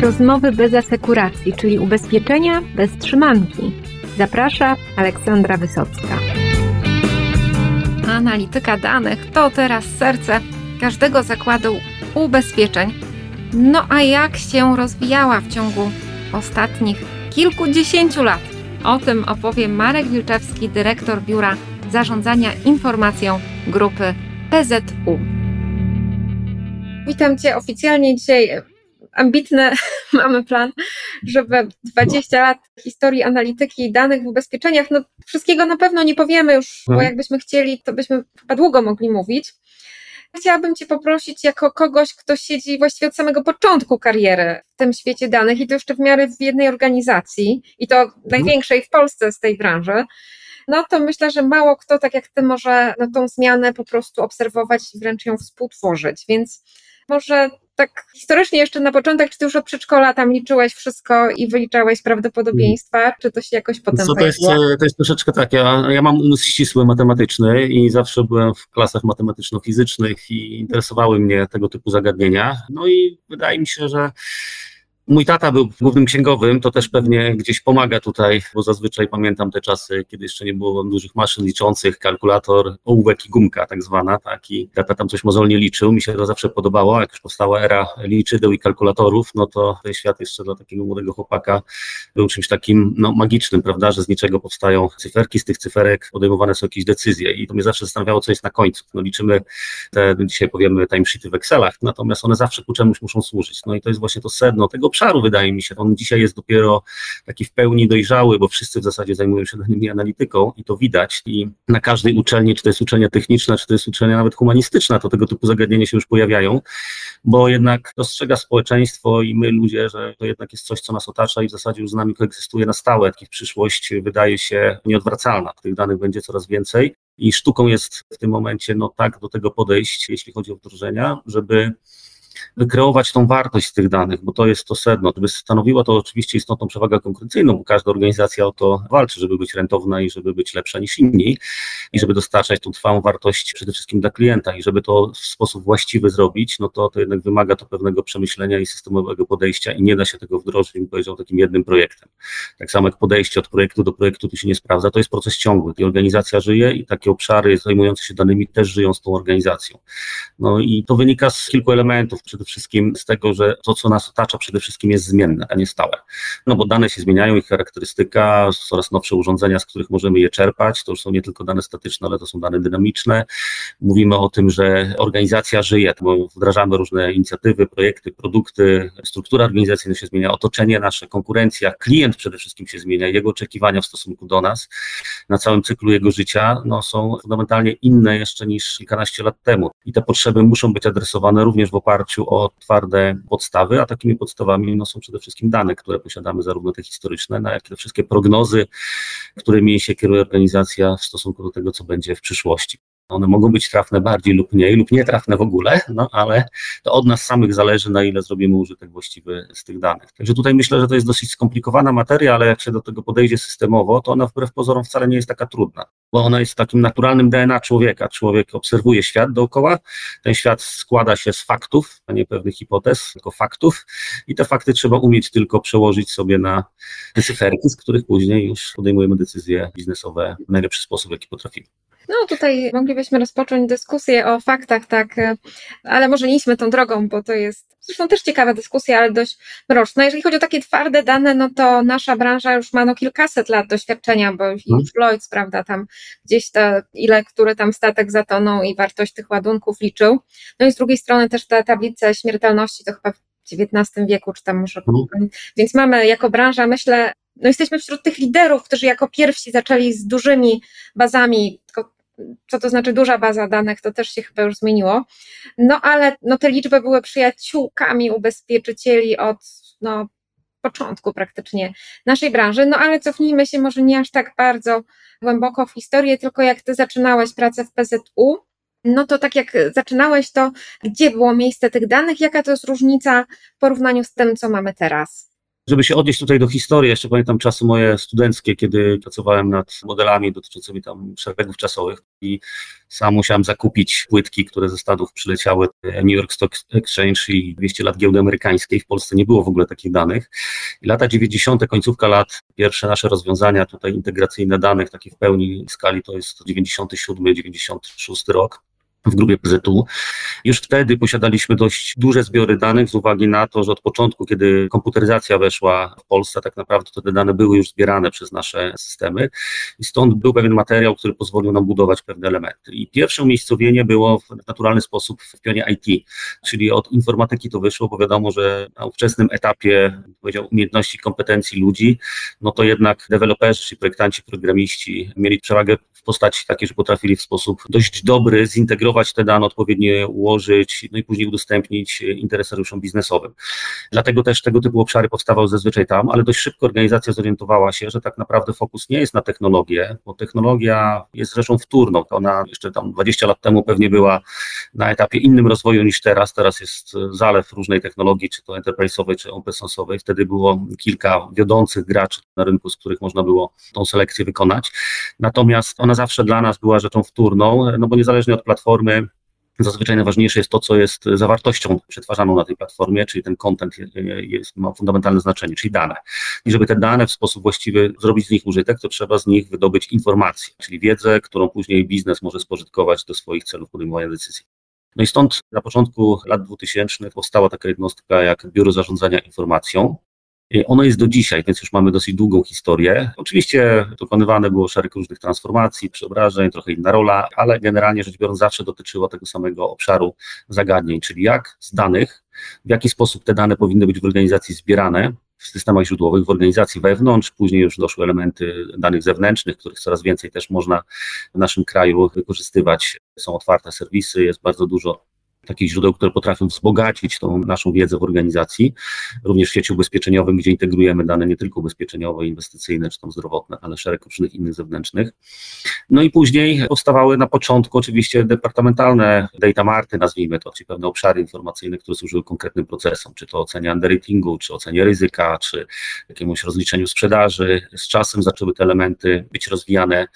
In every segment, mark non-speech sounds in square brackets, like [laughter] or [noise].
Rozmowy bez asekuracji, czyli ubezpieczenia bez trzymanki. Zaprasza Aleksandra Wysocka. Analityka danych to teraz serce każdego zakładu ubezpieczeń. No a jak się rozwijała w ciągu ostatnich kilkudziesięciu lat? O tym opowie Marek Wilczewski, dyrektor Biura Zarządzania Informacją Grupy PZU. Witam Cię oficjalnie dzisiaj. Ambitny [laughs] mamy plan, żeby 20 lat historii analityki i danych w ubezpieczeniach, no wszystkiego na pewno nie powiemy już, bo mhm. jakbyśmy chcieli, to byśmy chyba długo mogli mówić. Chciałabym Cię poprosić jako kogoś, kto siedzi właściwie od samego początku kariery w tym świecie danych i to jeszcze w miarę w jednej organizacji i to mhm. największej w Polsce z tej branży, no to myślę, że mało kto tak jak Ty może no, tą zmianę po prostu obserwować i wręcz ją współtworzyć, więc może tak historycznie jeszcze na początek, czy ty już od przedszkola tam liczyłeś wszystko i wyliczałeś prawdopodobieństwa, czy to się jakoś potem Co to jest, to jest troszeczkę tak, ja, ja mam umysł ścisły matematyczny i zawsze byłem w klasach matematyczno-fizycznych i interesowały mnie tego typu zagadnienia. No i wydaje mi się, że Mój tata był głównym księgowym, to też pewnie gdzieś pomaga tutaj, bo zazwyczaj pamiętam te czasy, kiedy jeszcze nie było dużych maszyn liczących, kalkulator, ołówek i gumka tak zwana, tak, i tata tam coś mozolnie liczył, mi się to zawsze podobało, jak już powstała era liczydeł i kalkulatorów, no to ten świat jeszcze dla takiego młodego chłopaka był czymś takim, no, magicznym, prawda, że z niczego powstają cyferki, z tych cyferek podejmowane są jakieś decyzje. I to mnie zawsze zastanawiało, co jest na końcu, no liczymy te, dzisiaj powiemy timesheety w Excelach, natomiast one zawsze ku czemuś muszą służyć, no i to jest właśnie to sedno tego obszaru, wydaje mi się. On dzisiaj jest dopiero taki w pełni dojrzały, bo wszyscy w zasadzie zajmują się danymi analityką i to widać. I na każdej uczelni, czy to jest uczelnia techniczna, czy to jest uczelnia nawet humanistyczna, to tego typu zagadnienia się już pojawiają, bo jednak dostrzega społeczeństwo i my ludzie, że to jednak jest coś, co nas otacza i w zasadzie już z nami koegzystuje na stałe. Takich przyszłość wydaje się nieodwracalna. Tych danych będzie coraz więcej. I sztuką jest w tym momencie no tak do tego podejść, jeśli chodzi o wdrożenia, żeby wykreować tą wartość tych danych, bo to jest to sedno. Gdyby stanowiło to oczywiście istotną przewagę konkurencyjną, bo każda organizacja o to walczy, żeby być rentowna i żeby być lepsza niż inni i żeby dostarczać tą trwałą wartość przede wszystkim dla klienta i żeby to w sposób właściwy zrobić, no to to jednak wymaga to pewnego przemyślenia i systemowego podejścia i nie da się tego wdrożyć, bym powiedział, takim jednym projektem. Tak samo jak podejście od projektu do projektu tu się nie sprawdza, to jest proces ciągły. I organizacja żyje i takie obszary zajmujące się danymi też żyją z tą organizacją. No i to wynika z kilku elementów przede wszystkim z tego, że to, co nas otacza, przede wszystkim jest zmienne, a nie stałe. No bo dane się zmieniają, ich charakterystyka, coraz nowsze urządzenia, z których możemy je czerpać, to już są nie tylko dane statyczne, ale to są dane dynamiczne. Mówimy o tym, że organizacja żyje, bo wdrażamy różne inicjatywy, projekty, produkty, struktura organizacyjna się zmienia, otoczenie nasze, konkurencja, klient przede wszystkim się zmienia, jego oczekiwania w stosunku do nas na całym cyklu jego życia no, są fundamentalnie inne jeszcze niż kilkanaście lat temu. I te potrzeby muszą być adresowane również w oparciu o twarde podstawy, a takimi podstawami no, są przede wszystkim dane, które posiadamy, zarówno te historyczne, jak i te wszystkie prognozy, którymi się kieruje organizacja w stosunku do tego, co będzie w przyszłości. One mogą być trafne bardziej lub mniej, lub nietrafne w ogóle, no ale to od nas samych zależy, na ile zrobimy użytek właściwy z tych danych. Także tutaj myślę, że to jest dosyć skomplikowana materia, ale jak się do tego podejdzie systemowo, to ona wbrew pozorom wcale nie jest taka trudna, bo ona jest takim naturalnym DNA człowieka. Człowiek obserwuje świat dookoła, ten świat składa się z faktów, a nie pewnych hipotez, tylko faktów i te fakty trzeba umieć tylko przełożyć sobie na cyferki, z których później już podejmujemy decyzje biznesowe w najlepszy sposób, jaki potrafimy. No tutaj moglibyśmy rozpocząć dyskusję o faktach, tak, e, ale może nie idźmy tą drogą, bo to jest zresztą też ciekawa dyskusja, ale dość mroczna. Jeżeli chodzi o takie twarde dane, no to nasza branża już ma no kilkaset lat doświadczenia, bo już hmm. Lloyds, prawda, tam gdzieś to, ile, który tam statek zatonął i wartość tych ładunków liczył. No i z drugiej strony też te tablice śmiertelności, to chyba w XIX wieku, czy tam może. Hmm. Więc mamy jako branża, myślę, no jesteśmy wśród tych liderów, którzy jako pierwsi zaczęli z dużymi bazami, tylko co to znaczy duża baza danych, to też się chyba już zmieniło. No ale no, te liczby były przyjaciółkami ubezpieczycieli od no, początku praktycznie naszej branży. No ale cofnijmy się może nie aż tak bardzo głęboko w historię, tylko jak ty zaczynałeś pracę w PZU, no to tak jak zaczynałeś, to gdzie było miejsce tych danych, jaka to jest różnica w porównaniu z tym, co mamy teraz? Żeby się odnieść tutaj do historii, jeszcze pamiętam czasy moje studenckie, kiedy pracowałem nad modelami dotyczącymi tam szeregów czasowych i sam musiałem zakupić płytki, które ze Stanów przyleciały, New York Stock Exchange i 200 lat giełdy amerykańskiej. W Polsce nie było w ogóle takich danych. I lata 90., końcówka lat, pierwsze nasze rozwiązania tutaj integracyjne danych, takie w pełni skali to jest 97, 96 rok w grupie PZU. Już wtedy posiadaliśmy dość duże zbiory danych z uwagi na to, że od początku, kiedy komputeryzacja weszła w Polsce, tak naprawdę to te dane były już zbierane przez nasze systemy i stąd był pewien materiał, który pozwolił nam budować pewne elementy. I pierwsze umiejscowienie było w naturalny sposób w pionie IT, czyli od informatyki to wyszło, bo wiadomo, że na ówczesnym etapie powiedział, umiejętności, kompetencji ludzi, no to jednak deweloperzy, projektanci, programiści mieli przewagę w postaci takiej, że potrafili w sposób dość dobry zintegrować te dane, odpowiednio ułożyć, no i później udostępnić interesariuszom biznesowym. Dlatego też tego typu obszary powstawały zazwyczaj tam, ale dość szybko organizacja zorientowała się, że tak naprawdę fokus nie jest na technologię, bo technologia jest rzeczą wtórną. Ona jeszcze tam 20 lat temu pewnie była na etapie innym rozwoju niż teraz. Teraz jest zalew różnej technologii, czy to enterprise'owej, czy open source'owej. Wtedy było kilka wiodących graczy na rynku, z których można było tą selekcję wykonać. Natomiast ona ona zawsze dla nas była rzeczą wtórną, no bo niezależnie od platformy, Zazwyczaj najważniejsze jest to, co jest zawartością przetwarzaną na tej platformie, czyli ten content jest, ma fundamentalne znaczenie, czyli dane. I żeby te dane w sposób właściwy zrobić z nich użytek, to trzeba z nich wydobyć informacje, czyli wiedzę, którą później biznes może spożytkować do swoich celów podejmowania decyzji. No i stąd na początku lat 2000 powstała taka jednostka jak Biuro Zarządzania Informacją, ono jest do dzisiaj, więc już mamy dosyć długą historię. Oczywiście dokonywane było szereg różnych transformacji, przeobrażeń, trochę inna rola, ale generalnie rzecz biorąc zawsze dotyczyło tego samego obszaru zagadnień, czyli jak z danych, w jaki sposób te dane powinny być w organizacji zbierane, w systemach źródłowych, w organizacji wewnątrz, później już doszły elementy danych zewnętrznych, których coraz więcej też można w naszym kraju wykorzystywać. Są otwarte serwisy, jest bardzo dużo takich źródeł, które potrafią wzbogacić tą naszą wiedzę w organizacji, również w świecie ubezpieczeniowym, gdzie integrujemy dane nie tylko ubezpieczeniowe, inwestycyjne czy tam zdrowotne, ale szereg różnych innych zewnętrznych. No i później powstawały na początku oczywiście departamentalne data marty, nazwijmy to, czyli pewne obszary informacyjne, które służyły konkretnym procesom, czy to ocenie underratingu, czy ocenie ryzyka, czy jakiemuś rozliczeniu sprzedaży. Z czasem zaczęły te elementy być rozwijane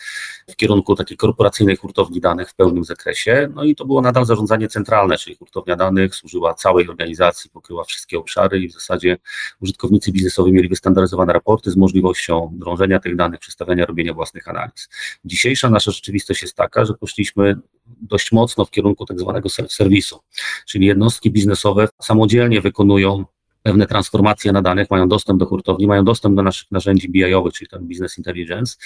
w kierunku takiej korporacyjnej hurtowni danych w pełnym zakresie, no i to było nadal zarządzanie centralne, czyli hurtownia danych służyła całej organizacji, pokryła wszystkie obszary i w zasadzie użytkownicy biznesowi mieli wystandaryzowane raporty z możliwością drążenia tych danych, przedstawiania, robienia własnych analiz. Dzisiejsza nasza rzeczywistość jest taka, że poszliśmy dość mocno w kierunku tak zwanego self-serwisu, czyli jednostki biznesowe samodzielnie wykonują pewne transformacje na danych, mają dostęp do hurtowni, mają dostęp do naszych narzędzi BI-owych, czyli ten Business Intelligence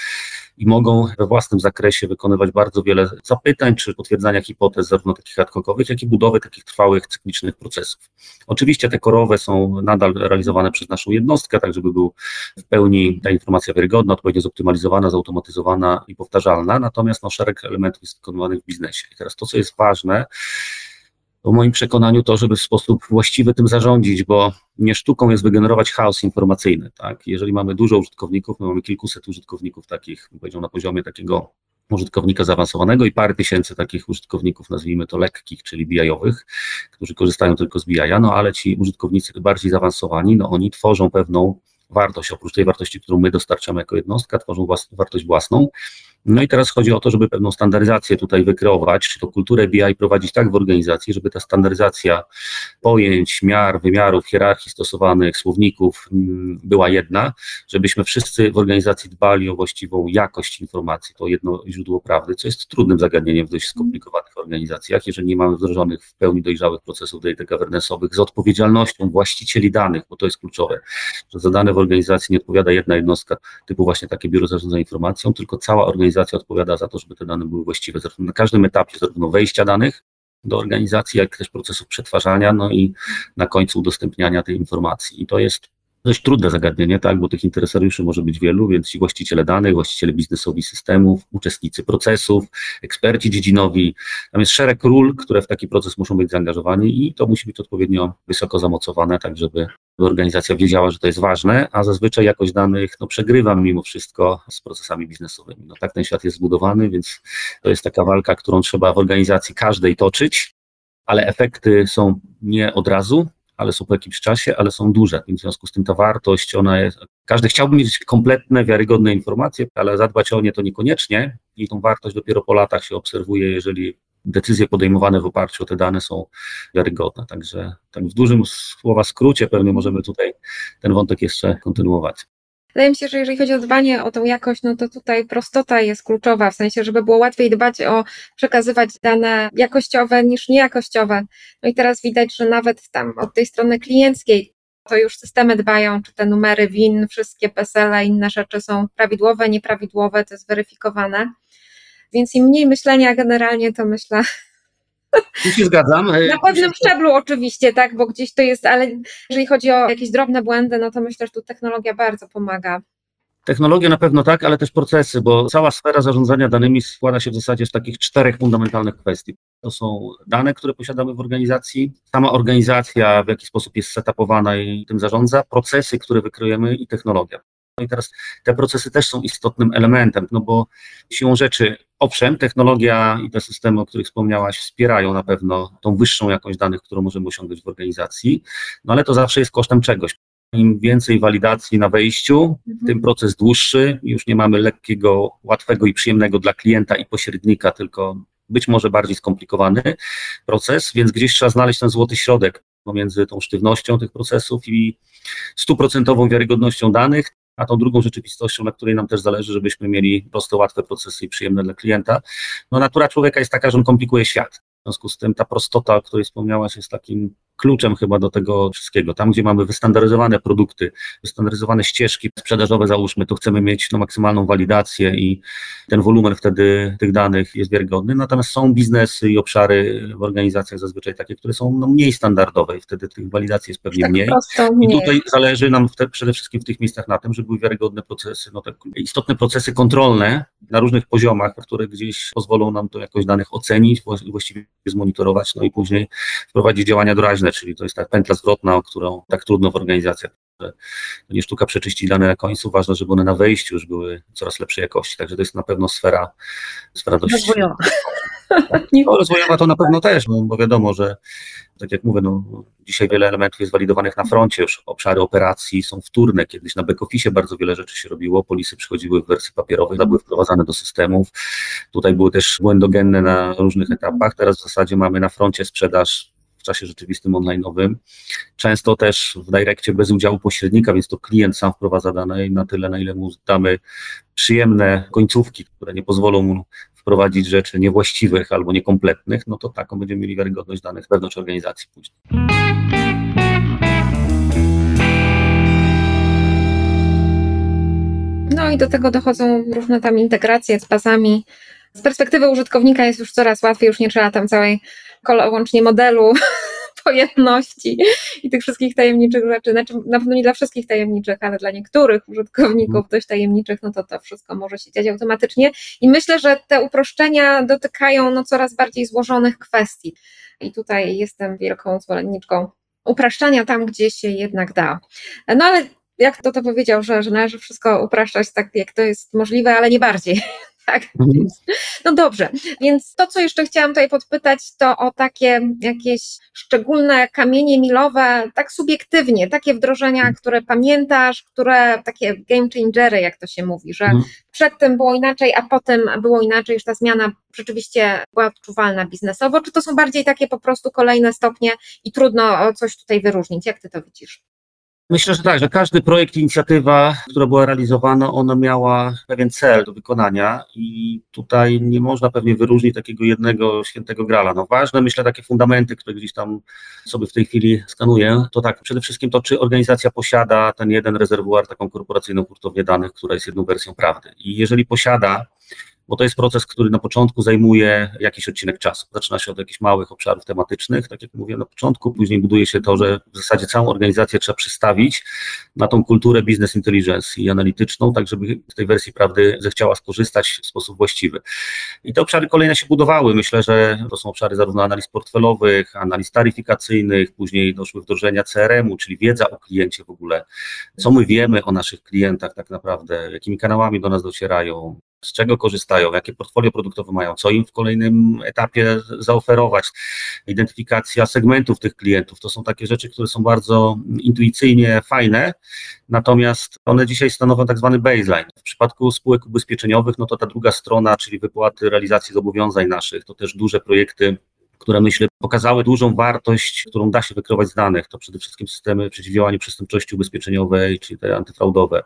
i mogą we własnym zakresie wykonywać bardzo wiele zapytań czy potwierdzania hipotez, zarówno takich ad jak i budowy takich trwałych, cyklicznych procesów. Oczywiście te korowe są nadal realizowane przez naszą jednostkę, tak żeby był w pełni ta informacja wiarygodna, odpowiednio zoptymalizowana, zautomatyzowana i powtarzalna, natomiast no, szereg elementów jest wykonywanych w biznesie. I teraz to, co jest ważne, w moim przekonaniu to, żeby w sposób właściwy tym zarządzić, bo nie sztuką jest wygenerować chaos informacyjny. Tak? Jeżeli mamy dużo użytkowników, my mamy kilkuset użytkowników takich, powiedział na poziomie takiego użytkownika zaawansowanego i parę tysięcy takich użytkowników, nazwijmy to lekkich, czyli BI-owych, którzy korzystają tylko z BI, no ale ci użytkownicy bardziej zaawansowani, no oni tworzą pewną wartość, oprócz tej wartości, którą my dostarczamy jako jednostka, tworzą włas wartość własną. No i teraz chodzi o to, żeby pewną standaryzację tutaj wykreować, czy to kulturę BI prowadzić tak w organizacji, żeby ta standaryzacja pojęć, miar, wymiarów, hierarchii stosowanych, słowników mm, była jedna, żebyśmy wszyscy w organizacji dbali o właściwą jakość informacji, to jedno źródło prawdy, co jest trudnym zagadnieniem w dość skomplikowanych organizacjach, jeżeli nie mamy wdrożonych w pełni dojrzałych procesów data governance'owych z odpowiedzialnością właścicieli danych, bo to jest kluczowe, że za dane organizacji nie odpowiada jedna jednostka typu właśnie takie biuro zarządzania informacją, tylko cała organizacja odpowiada za to, żeby te dane były właściwe na każdym etapie, zarówno wejścia danych do organizacji, jak też procesów przetwarzania, no i na końcu udostępniania tej informacji. I to jest dość trudne zagadnienie, tak, bo tych interesariuszy może być wielu, więc ci właściciele danych, właściciele biznesowi systemów, uczestnicy procesów, eksperci dziedzinowi, tam jest szereg ról, które w taki proces muszą być zaangażowani i to musi być odpowiednio wysoko zamocowane, tak żeby organizacja wiedziała, że to jest ważne, a zazwyczaj jakość danych no, przegrywa mimo wszystko z procesami biznesowymi. No, tak ten świat jest zbudowany, więc to jest taka walka, którą trzeba w organizacji każdej toczyć, ale efekty są nie od razu, ale są po jakimś czasie, ale są duże, w związku z tym ta wartość, ona jest, każdy chciałby mieć kompletne, wiarygodne informacje, ale zadbać o nie to niekoniecznie i tą wartość dopiero po latach się obserwuje, jeżeli decyzje podejmowane w oparciu o te dane są wiarygodne. Także tak w dużym słowa skrócie pewnie możemy tutaj ten wątek jeszcze kontynuować. Wydaje mi się, że jeżeli chodzi o dbanie o tą jakość, no to tutaj prostota jest kluczowa, w sensie, żeby było łatwiej dbać o przekazywać dane jakościowe niż niejakościowe. No i teraz widać, że nawet tam od tej strony klienckiej to już systemy dbają, czy te numery WIN, wszystkie PESEL, inne rzeczy są prawidłowe, nieprawidłowe, to jest weryfikowane. Więc im mniej myślenia generalnie, to myślę, tu się zgadzam. Na pewnym szczeblu oczywiście, tak, bo gdzieś to jest, ale jeżeli chodzi o jakieś drobne błędy, no to myślę, że tu technologia bardzo pomaga. Technologia na pewno tak, ale też procesy, bo cała sfera zarządzania danymi składa się w zasadzie z takich czterech fundamentalnych kwestii. To są dane, które posiadamy w organizacji, sama organizacja, w jaki sposób jest setupowana i tym zarządza, procesy, które wykryjemy i technologia. No i teraz te procesy też są istotnym elementem, no bo siłą rzeczy, owszem, technologia i te systemy, o których wspomniałaś, wspierają na pewno tą wyższą jakość danych, którą możemy osiągnąć w organizacji, no ale to zawsze jest kosztem czegoś. Im więcej walidacji na wejściu, mhm. tym proces dłuższy, już nie mamy lekkiego, łatwego i przyjemnego dla klienta i pośrednika, tylko być może bardziej skomplikowany proces, więc gdzieś trzeba znaleźć ten złoty środek pomiędzy tą sztywnością tych procesów i stuprocentową wiarygodnością danych, a tą drugą rzeczywistością, na której nam też zależy, żebyśmy mieli proste, łatwe procesy i przyjemne dla klienta. No natura człowieka jest taka, że on komplikuje świat. W związku z tym ta prostota, o której wspomniałaś, jest takim kluczem chyba do tego wszystkiego. Tam, gdzie mamy wystandaryzowane produkty, wystandaryzowane ścieżki sprzedażowe, załóżmy, to chcemy mieć no, maksymalną walidację i ten wolumen wtedy tych danych jest wiarygodny. Natomiast są biznesy i obszary w organizacjach zazwyczaj takie, które są no, mniej standardowe i wtedy tych walidacji jest pewnie tak mniej. I tutaj zależy nam te, przede wszystkim w tych miejscach na tym, żeby były wiarygodne procesy, no, te istotne procesy kontrolne na różnych poziomach, które gdzieś pozwolą nam to jakoś danych ocenić, właściwie zmonitorować, no i później wprowadzić działania doraźne czyli to jest ta pętla zwrotna, o którą tak trudno w organizacjach. To nie sztuka przeczyścić dane na końcu, ważne, żeby one na wejściu już były coraz lepszej jakości. Także to jest na pewno sfera, sfera dość. Rozwojowa. [laughs] No, rozwojowa to na pewno też, no, bo wiadomo, że tak jak mówię, no, dzisiaj wiele elementów jest walidowanych na froncie, już obszary operacji są wtórne. Kiedyś na back-office bardzo wiele rzeczy się robiło, polisy przychodziły w wersji papierowej, były wprowadzane do systemów. Tutaj były też błędogenne na różnych etapach. Teraz w zasadzie mamy na froncie sprzedaż czasie rzeczywistym online'owym. Często też w Direccie bez udziału pośrednika, więc to klient sam wprowadza dane i na tyle, na ile mu damy przyjemne końcówki, które nie pozwolą mu wprowadzić rzeczy niewłaściwych albo niekompletnych, no to taką będziemy mieli wiarygodność danych wewnątrz organizacji później. No i do tego dochodzą różne tam integracje z bazami. Z perspektywy użytkownika jest już coraz łatwiej, już nie trzeba tam całej łącznie modelu [laughs] pojemności i tych wszystkich tajemniczych rzeczy. Znaczy, na pewno nie dla wszystkich tajemniczych, ale dla niektórych użytkowników mhm. dość tajemniczych, no to to wszystko może się dziać automatycznie. I myślę, że te uproszczenia dotykają no, coraz bardziej złożonych kwestii. I tutaj jestem wielką zwolenniczką upraszczania tam, gdzie się jednak da. No ale jak to to powiedział, że, że należy wszystko upraszczać tak, jak to jest możliwe, ale nie bardziej tak. Mhm. No dobrze, więc to, co jeszcze chciałam tutaj podpytać, to o takie jakieś szczególne kamienie milowe, tak subiektywnie, takie wdrożenia, mhm. które pamiętasz, które takie game changery, jak to się mówi, że mhm. przedtem było inaczej, a potem było inaczej, że ta zmiana rzeczywiście była odczuwalna biznesowo, czy to są bardziej takie po prostu kolejne stopnie i trudno coś tutaj wyróżnić? Jak ty to widzisz? Myślę, że tak, że każdy projekt, inicjatywa, która była realizowana, ona miała pewien cel do wykonania i tutaj nie można pewnie wyróżnić takiego jednego świętego grala. No ważne, myślę, takie fundamenty, które gdzieś tam sobie w tej chwili skanuję, to tak, przede wszystkim to, czy organizacja posiada ten jeden rezerwuar, taką korporacyjną hurtownię danych, która jest jedną wersją prawdy. I jeżeli posiada, bo to jest proces, który na początku zajmuje jakiś odcinek czasu. Zaczyna się od jakichś małych obszarów tematycznych, tak jak mówiłem na początku, później buduje się to, że w zasadzie całą organizację trzeba przystawić na tą kulturę business intelligence i analityczną, tak żeby z tej wersji prawdy zechciała skorzystać w sposób właściwy. I te obszary kolejne się budowały. Myślę, że to są obszary zarówno analiz portfelowych, analiz taryfikacyjnych, później doszły wdrożenia CRM-u, czyli wiedza o kliencie w ogóle, co my wiemy o naszych klientach tak naprawdę, jakimi kanałami do nas docierają, z czego korzystają, jakie portfolio produktowe mają, co im w kolejnym etapie zaoferować, identyfikacja segmentów tych klientów. To są takie rzeczy, które są bardzo intuicyjnie fajne, natomiast one dzisiaj stanowią tak zwany baseline. W przypadku spółek ubezpieczeniowych, no to ta druga strona, czyli wypłaty realizacji zobowiązań naszych, to też duże projekty które myślę pokazały dużą wartość, którą da się wykrywać z danych. To przede wszystkim systemy przeciwdziałania przestępczości ubezpieczeniowej, czyli te antyfraudowe,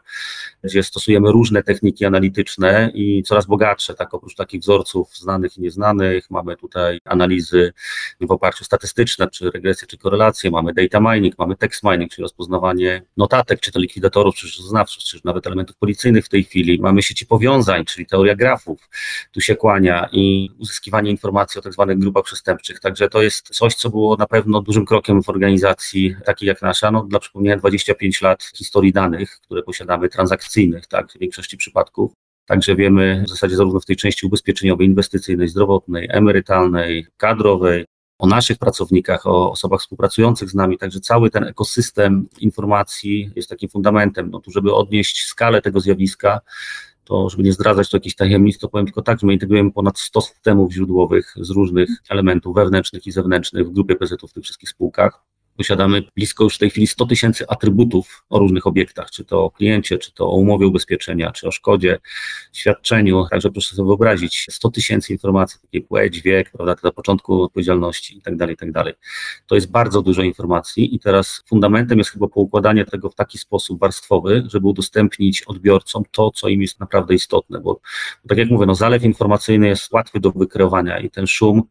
gdzie stosujemy różne techniki analityczne i coraz bogatsze, tak oprócz takich wzorców znanych i nieznanych, mamy tutaj analizy w oparciu statystyczne, czy regresje, czy korelacje, mamy data mining, mamy text mining, czyli rozpoznawanie notatek, czy to likwidatorów, czy rzeczoznawców, czy nawet elementów policyjnych w tej chwili, mamy sieci powiązań, czyli teoria grafów, tu się kłania i uzyskiwanie informacji o tak zwanych grupach przestępczych, Także to jest coś, co było na pewno dużym krokiem w organizacji takiej jak nasza. No, dla przypomnienia 25 lat historii danych, które posiadamy, transakcyjnych, tak, w większości przypadków. Także wiemy w zasadzie zarówno w tej części ubezpieczeniowej, inwestycyjnej, zdrowotnej, emerytalnej, kadrowej, o naszych pracownikach, o osobach współpracujących z nami, także cały ten ekosystem informacji jest takim fundamentem. No tu, żeby odnieść skalę tego zjawiska, to żeby nie zdradzać tu jakichś tajemnic, to powiem tylko tak, że my integrujemy ponad 100 systemów źródłowych z różnych elementów wewnętrznych i zewnętrznych w grupie PZ w tych wszystkich spółkach. Posiadamy blisko już w tej chwili 100 tysięcy atrybutów o różnych obiektach, czy to o kliencie, czy to o umowie ubezpieczenia, czy o szkodzie, świadczeniu. Także proszę sobie wyobrazić 100 tysięcy informacji, takiej płeć, wiek, prawda, na początku odpowiedzialności i tak dalej, i tak dalej. To jest bardzo dużo informacji i teraz fundamentem jest chyba poukładanie tego w taki sposób warstwowy, żeby udostępnić odbiorcom to, co im jest naprawdę istotne, bo, bo tak jak mówię, no zalew informacyjny jest łatwy do wykreowania i ten szum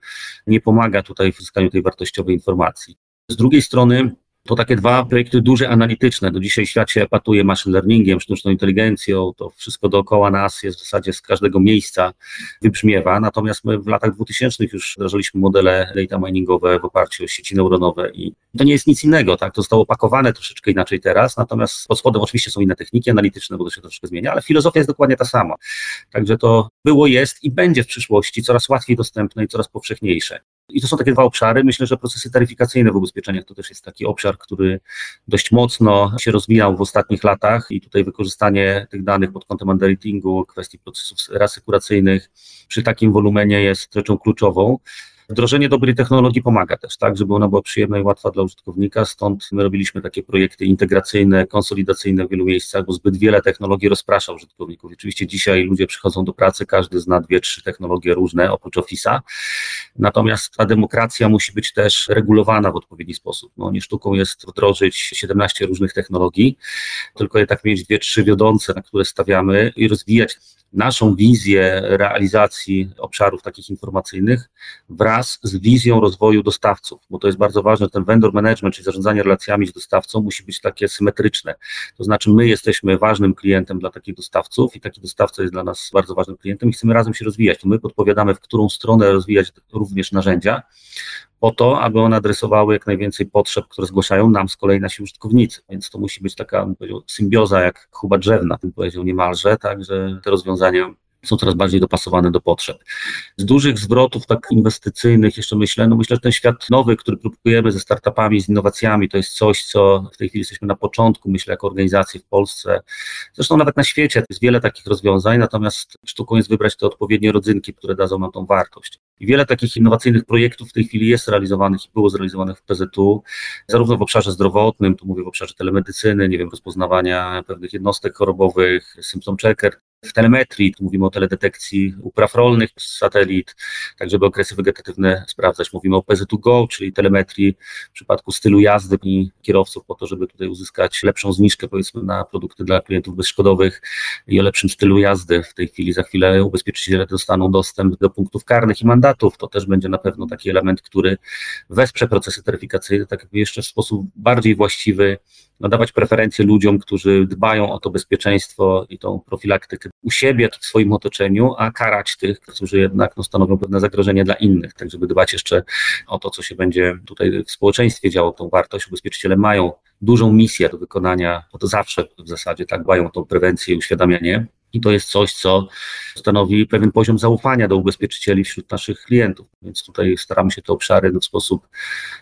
nie pomaga tutaj w uzyskaniu tej wartościowej informacji. Z drugiej strony to takie dwa projekty duże, analityczne. Do dzisiaj świat się epatuje machine learningiem, sztuczną inteligencją, to wszystko dookoła nas jest w zasadzie z każdego miejsca wybrzmiewa. Natomiast my w latach 2000 już wdrażaliśmy modele data miningowe w oparciu o sieci neuronowe i to nie jest nic innego, tak? To zostało opakowane troszeczkę inaczej teraz, natomiast pod spodem oczywiście są inne techniki analityczne, bo to się troszkę zmienia, ale filozofia jest dokładnie ta sama. Także to było, jest i będzie w przyszłości coraz łatwiej dostępne i coraz powszechniejsze. I to są takie dwa obszary. Myślę, że procesy taryfikacyjne w ubezpieczeniach to też jest taki obszar, który dość mocno się rozwijał w ostatnich latach i tutaj wykorzystanie tych danych pod kątem underwritingu, kwestii procesów reasykuracyjnych przy takim wolumenie jest rzeczą kluczową. Wdrożenie dobrej technologii pomaga też, tak, żeby ona była przyjemna i łatwa dla użytkownika, stąd my robiliśmy takie projekty integracyjne, konsolidacyjne w wielu miejscach, bo zbyt wiele technologii rozprasza użytkowników. Oczywiście dzisiaj ludzie przychodzą do pracy, każdy zna dwie, trzy technologie różne oprócz Office'a, natomiast ta demokracja musi być też regulowana w odpowiedni sposób. No, nie sztuką jest wdrożyć 17 różnych technologii, tylko je tak mieć dwie, trzy wiodące, na które stawiamy i rozwijać naszą wizję realizacji obszarów takich informacyjnych wraz z wizją rozwoju dostawców, bo to jest bardzo ważne, ten vendor management, czyli zarządzanie relacjami z dostawcą musi być takie symetryczne. To znaczy my jesteśmy ważnym klientem dla takich dostawców i taki dostawca jest dla nas bardzo ważnym klientem i chcemy razem się rozwijać. To my podpowiadamy, w którą stronę rozwijać również narzędzia, po to, aby one adresowały jak najwięcej potrzeb, które zgłaszają nam z kolei nasi użytkownicy. Więc to musi być taka symbioza jak chuba drzewna, bym powiedział niemalże, tak, że te rozwiązania są coraz bardziej dopasowane do potrzeb. Z dużych zwrotów tak inwestycyjnych jeszcze myślę, no myślę, że ten świat nowy, który próbujemy ze startupami, z innowacjami, to jest coś, co w tej chwili jesteśmy na początku, myślę, jako organizacje w Polsce, zresztą nawet na świecie jest wiele takich rozwiązań, natomiast sztuką jest wybrać te odpowiednie rodzynki, które dadzą nam tą wartość. I wiele takich innowacyjnych projektów w tej chwili jest realizowanych i było zrealizowanych w PZU, zarówno w obszarze zdrowotnym, tu mówię w obszarze telemedycyny, nie wiem, rozpoznawania pewnych jednostek chorobowych, symptom checker, w telemetrii, tu mówimy o teledetekcji upraw rolnych z satelit, tak żeby okresy wegetatywne sprawdzać. Mówimy o PZU Go, czyli telemetrii w przypadku stylu jazdy i kierowców po to, żeby tutaj uzyskać lepszą zniżkę powiedzmy na produkty dla klientów bezszkodowych i o lepszym stylu jazdy. W tej chwili za chwilę ubezpieczyciele dostaną dostęp do punktów karnych i mandatów. To też będzie na pewno taki element, który wesprze procesy taryfikacyjne, tak jakby jeszcze w sposób bardziej właściwy nadawać preferencje ludziom, którzy dbają o to bezpieczeństwo i tą profilaktykę u siebie, w swoim otoczeniu, a karać tych, którzy jednak no, stanowią pewne zagrożenie dla innych, tak żeby dbać jeszcze o to, co się będzie tutaj w społeczeństwie działo, tą wartość. Ubezpieczyciele mają dużą misję do wykonania, bo to zawsze w zasadzie tak dbają o tą prewencję i uświadamianie I to jest coś, co stanowi pewien poziom zaufania do ubezpieczycieli wśród naszych klientów. Więc tutaj staramy się te obszary w sposób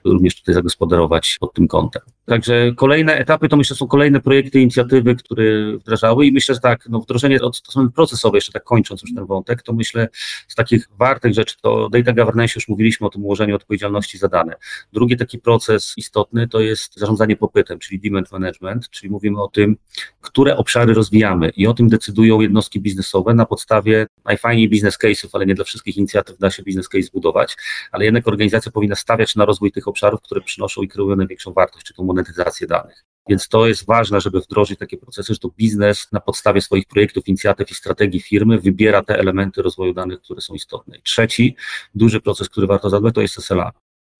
również tutaj zagospodarować pod tym kątem. Także kolejne etapy to myślę są kolejne projekty, inicjatywy, które wdrażały i myślę, że tak, no wdrożenie od strony procesowej, jeszcze tak kończąc już ten wątek, to myślę z takich wartych rzeczy, to data governance już mówiliśmy o tym ułożeniu odpowiedzialności za dane. Drugi taki proces istotny to jest zarządzanie popytem, czyli demand management, czyli mówimy o tym, które obszary rozwijamy i o tym decydują jednostki biznesowe na podstawie najfajniej biznes case'ów, ale nie dla wszystkich inicjatyw da się biznes case zbudować, ale jednak organizacja powinna stawiać na rozwój tych obszarów, które przynoszą i kreują największą wartość, czy tą monetyzację danych. Więc to jest ważne, żeby wdrożyć takie procesy, że to biznes na podstawie swoich projektów, inicjatyw i strategii firmy wybiera te elementy rozwoju danych, które są istotne. I trzeci duży proces, który warto zadbać, to jest SLA.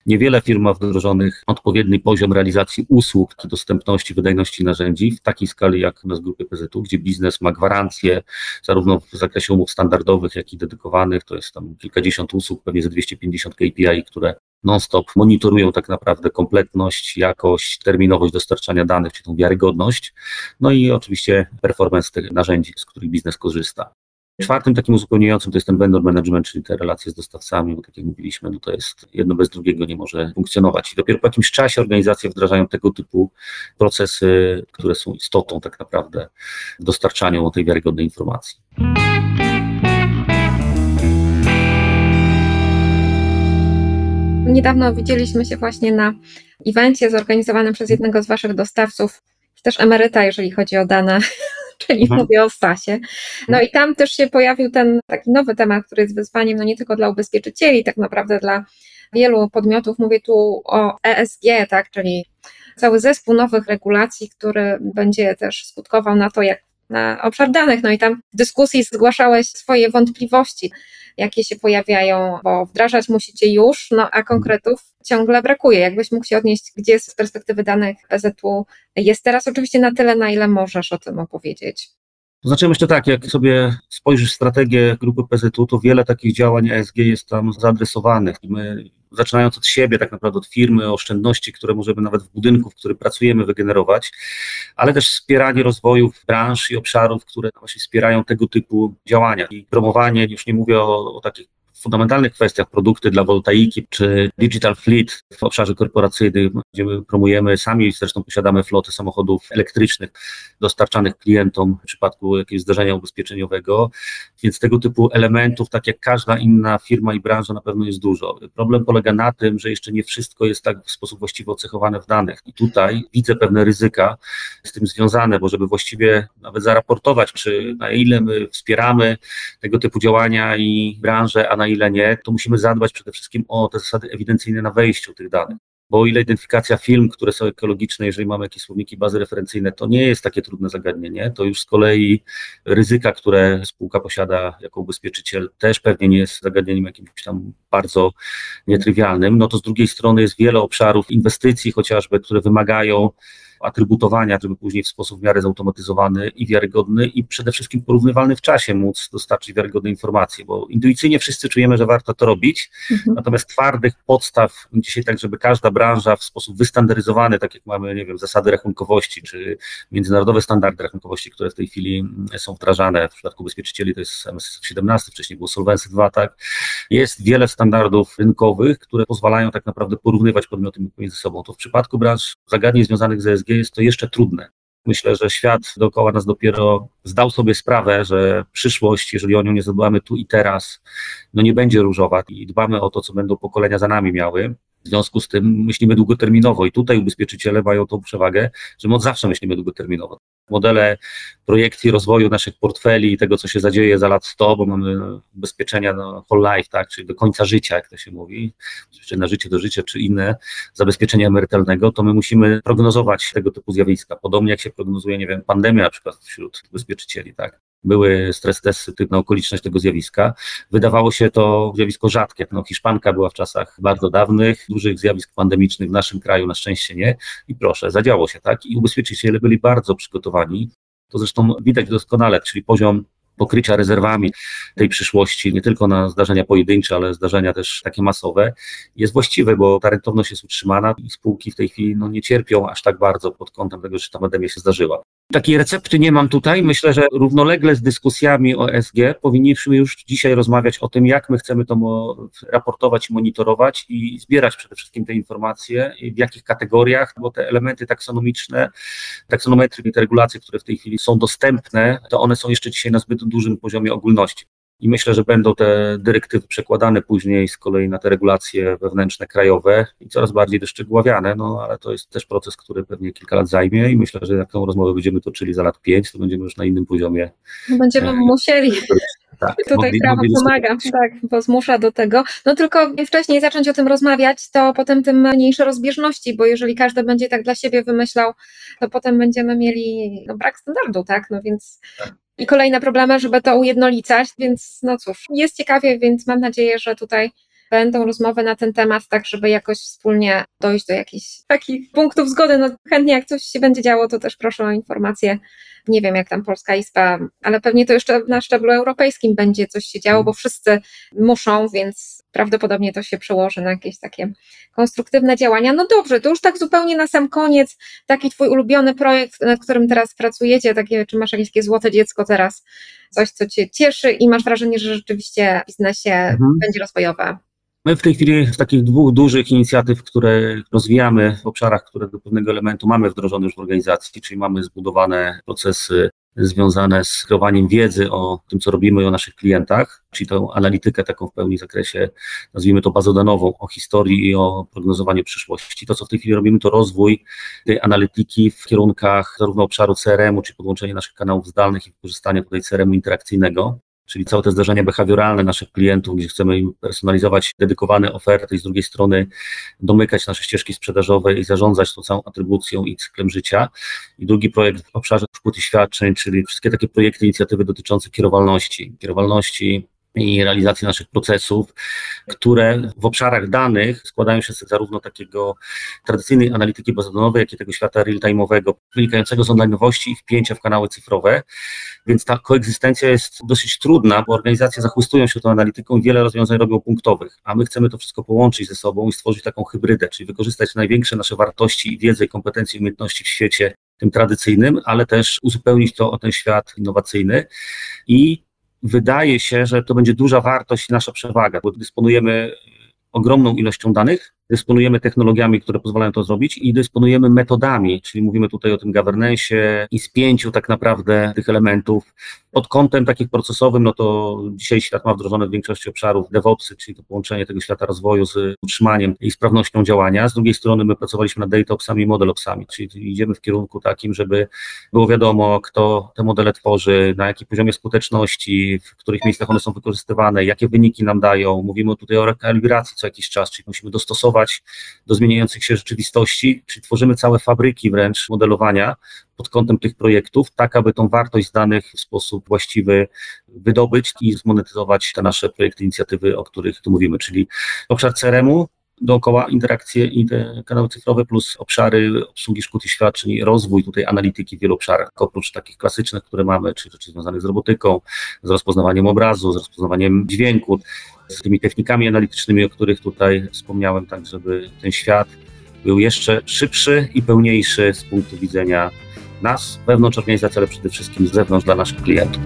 Niewiele firm ma wdrożonych odpowiedni poziom realizacji usług, dostępności, wydajności narzędzi w takiej skali jak u nas w grupie PZU, gdzie biznes ma gwarancje zarówno w zakresie umów standardowych, jak i dedykowanych, to jest tam kilkadziesiąt usług, pewnie ze 250 KPI, które non-stop monitorują tak naprawdę kompletność, jakość, terminowość dostarczania danych, czy tą wiarygodność, no i oczywiście performance tych narzędzi, z których biznes korzysta. Czwartym takim uzupełniającym to jest ten vendor management, czyli te relacje z dostawcami, bo tak jak mówiliśmy, no to jest jedno bez drugiego nie może funkcjonować. I dopiero po jakimś czasie organizacje wdrażają tego typu procesy, które są istotą tak naprawdę w dostarczaniu tej wiarygodnej informacji. Niedawno widzieliśmy się właśnie na evencie zorganizowanym przez jednego z Waszych dostawców, też emeryta, jeżeli chodzi o dane, [laughs] czyli mhm. mówię o Stasie. No i tam też się pojawił ten taki nowy temat, który jest wyzwaniem no nie tylko dla ubezpieczycieli, tak naprawdę dla wielu podmiotów. Mówię tu o ESG, tak, czyli cały zespół nowych regulacji, który będzie też skutkował na to, jak na obszar danych. No i tam w dyskusji zgłaszałeś swoje wątpliwości jakie się pojawiają, bo wdrażać musicie już, no a konkretów ciągle brakuje. Jakbyś mógł się odnieść, gdzie z perspektywy danych PZU jest teraz oczywiście na tyle, na ile możesz o tym opowiedzieć. To znaczy myślę tak, jak sobie spojrzysz strategię grupy PZU, to wiele takich działań ESG jest tam zaadresowanych. My zaczynając od siebie, tak naprawdę od firmy, oszczędności, które możemy nawet w budynku, w którym pracujemy, wygenerować, ale też wspieranie rozwoju branż i obszarów, które właśnie wspierają tego typu działania. I promowanie, już nie mówię o, o takich fundamentalnych kwestiach, produkty dla woltaiki czy digital fleet w obszarze korporacyjnym, gdzie my promujemy sami, zresztą posiadamy floty samochodów elektrycznych dostarczanych klientom w przypadku jakiegoś zdarzenia ubezpieczeniowego, więc tego typu elementów, tak jak każda inna firma i branża na pewno jest dużo. Problem polega na tym, że jeszcze nie wszystko jest tak w sposób właściwy ocechowane w danych i tutaj widzę pewne ryzyka z tym związane, bo żeby właściwie nawet zaraportować, czy na ile my wspieramy tego typu działania i branżę, a na ile nie, to musimy zadbać przede wszystkim o te zasady ewidencyjne na wejściu tych danych. Bo o ile identyfikacja firm, które są ekologiczne, jeżeli mamy jakieś słowniki, bazy referencyjne, to nie jest takie trudne zagadnienie, to już z kolei ryzyka, które spółka posiada jako ubezpieczyciel, też pewnie nie jest zagadnieniem jakimś tam bardzo nietrywialnym. No to z drugiej strony jest wiele obszarów inwestycji chociażby, które wymagają atrybutowania, żeby później w sposób w miarę zautomatyzowany i wiarygodny i przede wszystkim porównywalny w czasie móc dostarczyć wiarygodne informacje, bo intuicyjnie wszyscy czujemy, że warto to robić, mhm. natomiast twardych podstaw dzisiaj tak, żeby każda branża w sposób wystandaryzowany, tak jak mamy, nie wiem, zasady rachunkowości, czy międzynarodowe standardy rachunkowości, które w tej chwili są wdrażane, w przypadku ubezpieczycieli to jest MS 17, wcześniej było Solvency 2, tak, jest wiele standardów rynkowych, które pozwalają tak naprawdę porównywać podmioty między sobą. To w przypadku branż zagadnień związanych z ESG jest to jeszcze trudne. Myślę, że świat dookoła nas dopiero zdał sobie sprawę, że przyszłość, jeżeli o nią nie zadbamy tu i teraz, no nie będzie różowa i dbamy o to, co będą pokolenia za nami miały. W związku z tym myślimy długoterminowo i tutaj ubezpieczyciele mają tą przewagę, że my od zawsze myślimy długoterminowo. Modele projekcji rozwoju naszych portfeli i tego, co się zadzieje za lat 100, bo mamy ubezpieczenia na whole life, tak, czyli do końca życia, jak to się mówi, czy na życie do życia, czy inne zabezpieczenia emerytalnego, to my musimy prognozować tego typu zjawiska. Podobnie jak się prognozuje, nie wiem, pandemia na przykład wśród ubezpieczycieli, tak były stres testy na okoliczność tego zjawiska. Wydawało się to zjawisko rzadkie. No, Hiszpanka była w czasach bardzo dawnych, dużych zjawisk pandemicznych w naszym kraju na szczęście nie. I proszę, zadziało się, tak? I ubezpieczyciele byli bardzo przygotowani. To zresztą widać doskonale, czyli poziom pokrycia rezerwami tej przyszłości, nie tylko na zdarzenia pojedyncze, ale zdarzenia też takie masowe, jest właściwe, bo ta rentowność jest utrzymana i spółki w tej chwili no, nie cierpią aż tak bardzo pod kątem tego, że ta pandemia się zdarzyła. Takiej recepty nie mam tutaj. Myślę, że równolegle z dyskusjami o ESG powinniśmy już dzisiaj rozmawiać o tym, jak my chcemy to raportować, monitorować i zbierać przede wszystkim te informacje, w jakich kategoriach, bo te elementy taksonomiczne, taksonometry te regulacje, które w tej chwili są dostępne, to one są jeszcze dzisiaj na zbyt dużym poziomie ogólności. I myślę, że będą te dyrektywy przekładane później z kolei na te regulacje wewnętrzne, krajowe i coraz bardziej wyszczegóławiane, no ale to jest też proces, który pewnie kilka lat zajmie i myślę, że jak tą rozmowę będziemy toczyli za lat pięć, to będziemy już na innym poziomie. Będziemy e, musieli. Tak, [laughs] Tutaj mogli, prawo mogli pomaga, tak, bo zmusza do tego. No tylko wcześniej zacząć o tym rozmawiać, to potem tym mniejsze rozbieżności, bo jeżeli każdy będzie tak dla siebie wymyślał, to potem będziemy mieli no, brak standardu, tak? No więc tak i kolejne problemy, żeby to ujednolicać, więc no cóż, jest ciekawie, więc mam nadzieję, że tutaj będą rozmowy na ten temat, tak żeby jakoś wspólnie dojść do jakichś takich punktów zgody. No chętnie jak coś się będzie działo, to też proszę o informacje. Nie wiem, jak tam Polska Izba, ale pewnie to jeszcze na szczeblu europejskim będzie coś się działo, bo wszyscy muszą, więc prawdopodobnie to się przełoży na jakieś takie konstruktywne działania. No dobrze, to już tak zupełnie na sam koniec, taki twój ulubiony projekt, nad którym teraz pracujecie, takie, czy masz jakieś takie złote dziecko teraz, coś, co cię cieszy i masz wrażenie, że rzeczywiście w biznesie mhm. będzie rozwojowe? My w tej chwili z takich dwóch dużych inicjatyw, które rozwijamy w obszarach, które do pewnego elementu mamy wdrożone już w organizacji, czyli mamy zbudowane procesy związane z kreowaniem wiedzy o tym, co robimy o naszych klientach, czyli tą analitykę taką w pełni zakresie, nazwijmy to bazodanową, o historii i o prognozowaniu przyszłości. To, co w tej chwili robimy, to rozwój tej analityki w kierunkach zarówno obszaru CRM-u, czyli podłączenie naszych kanałów zdalnych i wykorzystanie tutaj CRM-u interakcyjnego, czyli całe te zdarzenia behawioralne naszych klientów, gdzie chcemy im personalizować dedykowane oferty i z drugiej strony domykać nasze ścieżki sprzedażowe i zarządzać tą całą atrybucją i cyklem życia. I drugi projekt w obszarze wpływu świadczeń, czyli wszystkie takie projekty, inicjatywy dotyczące kierowalności, kierowalności i realizacji naszych procesów, które w obszarach danych składają się z zarówno takiego tradycyjnej analityki bazodonowej, jak i tego świata real-time'owego, wynikającego z online'owości i wpięcia w kanały cyfrowe. Więc ta koegzystencja jest dosyć trudna, bo organizacje zachwystują się tą analityką i wiele rozwiązań robią punktowych, a my chcemy to wszystko połączyć ze sobą i stworzyć taką hybrydę, czyli wykorzystać największe nasze wartości i wiedzę, kompetencje, i umiejętności w świecie tym tradycyjnym, ale też uzupełnić to o ten świat innowacyjny i wydaje się, że to będzie duża wartość i nasza przewaga, bo dysponujemy ogromną ilością danych, dysponujemy technologiami, które pozwalają to zrobić i dysponujemy metodami, czyli mówimy tutaj o tym governance i spięciu tak naprawdę tych elementów. Pod kątem takich procesowym, no to dzisiaj świat ma wdrożone w większości obszarów DevOpsy, czyli to połączenie tego świata rozwoju z utrzymaniem i sprawnością działania. Z drugiej strony my pracowaliśmy nad DataOpsami i ModelOpsami, czyli idziemy w kierunku takim, żeby było wiadomo, kto te modele tworzy, na jakim poziomie skuteczności, w których miejscach one są wykorzystywane, jakie wyniki nam dają. Mówimy tutaj o rekalibracji co jakiś czas, czyli musimy dostosować do zmieniających się rzeczywistości, czyli tworzymy całe fabryki wręcz modelowania pod kątem tych projektów, tak aby tą wartość danych w sposób właściwy wydobyć i zmonetyzować te nasze projekty, inicjatywy, o których tu mówimy, czyli obszar CRM-u, dookoła interakcje i te kanały cyfrowe plus obszary obsługi szkód i świadczeń, rozwój tutaj analityki w wielu obszarach, oprócz takich klasycznych, które mamy, czyli rzeczy związanych z robotyką, z rozpoznawaniem obrazu, z rozpoznawaniem dźwięku, z tymi technikami analitycznymi, o których tutaj wspomniałem, tak żeby ten świat był jeszcze szybszy i pełniejszy z punktu widzenia nas, wewnątrz organizacji, ale przede wszystkim z zewnątrz dla naszych klientów.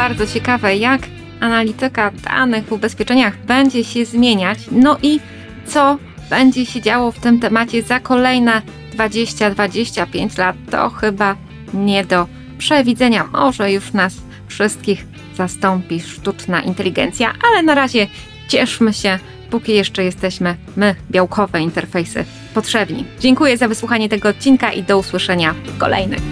Bardzo ciekawe, jak analityka danych w ubezpieczeniach będzie się zmieniać, no i co będzie się działo w tym temacie za kolejne 20-25 lat, to chyba nie do przewidzenia. Może już nas wszystkich zastąpi sztuczna inteligencja, ale na razie cieszmy się, póki jeszcze jesteśmy my, białkowe interfejsy, potrzebni. Dziękuję za wysłuchanie tego odcinka i do usłyszenia w kolejnych.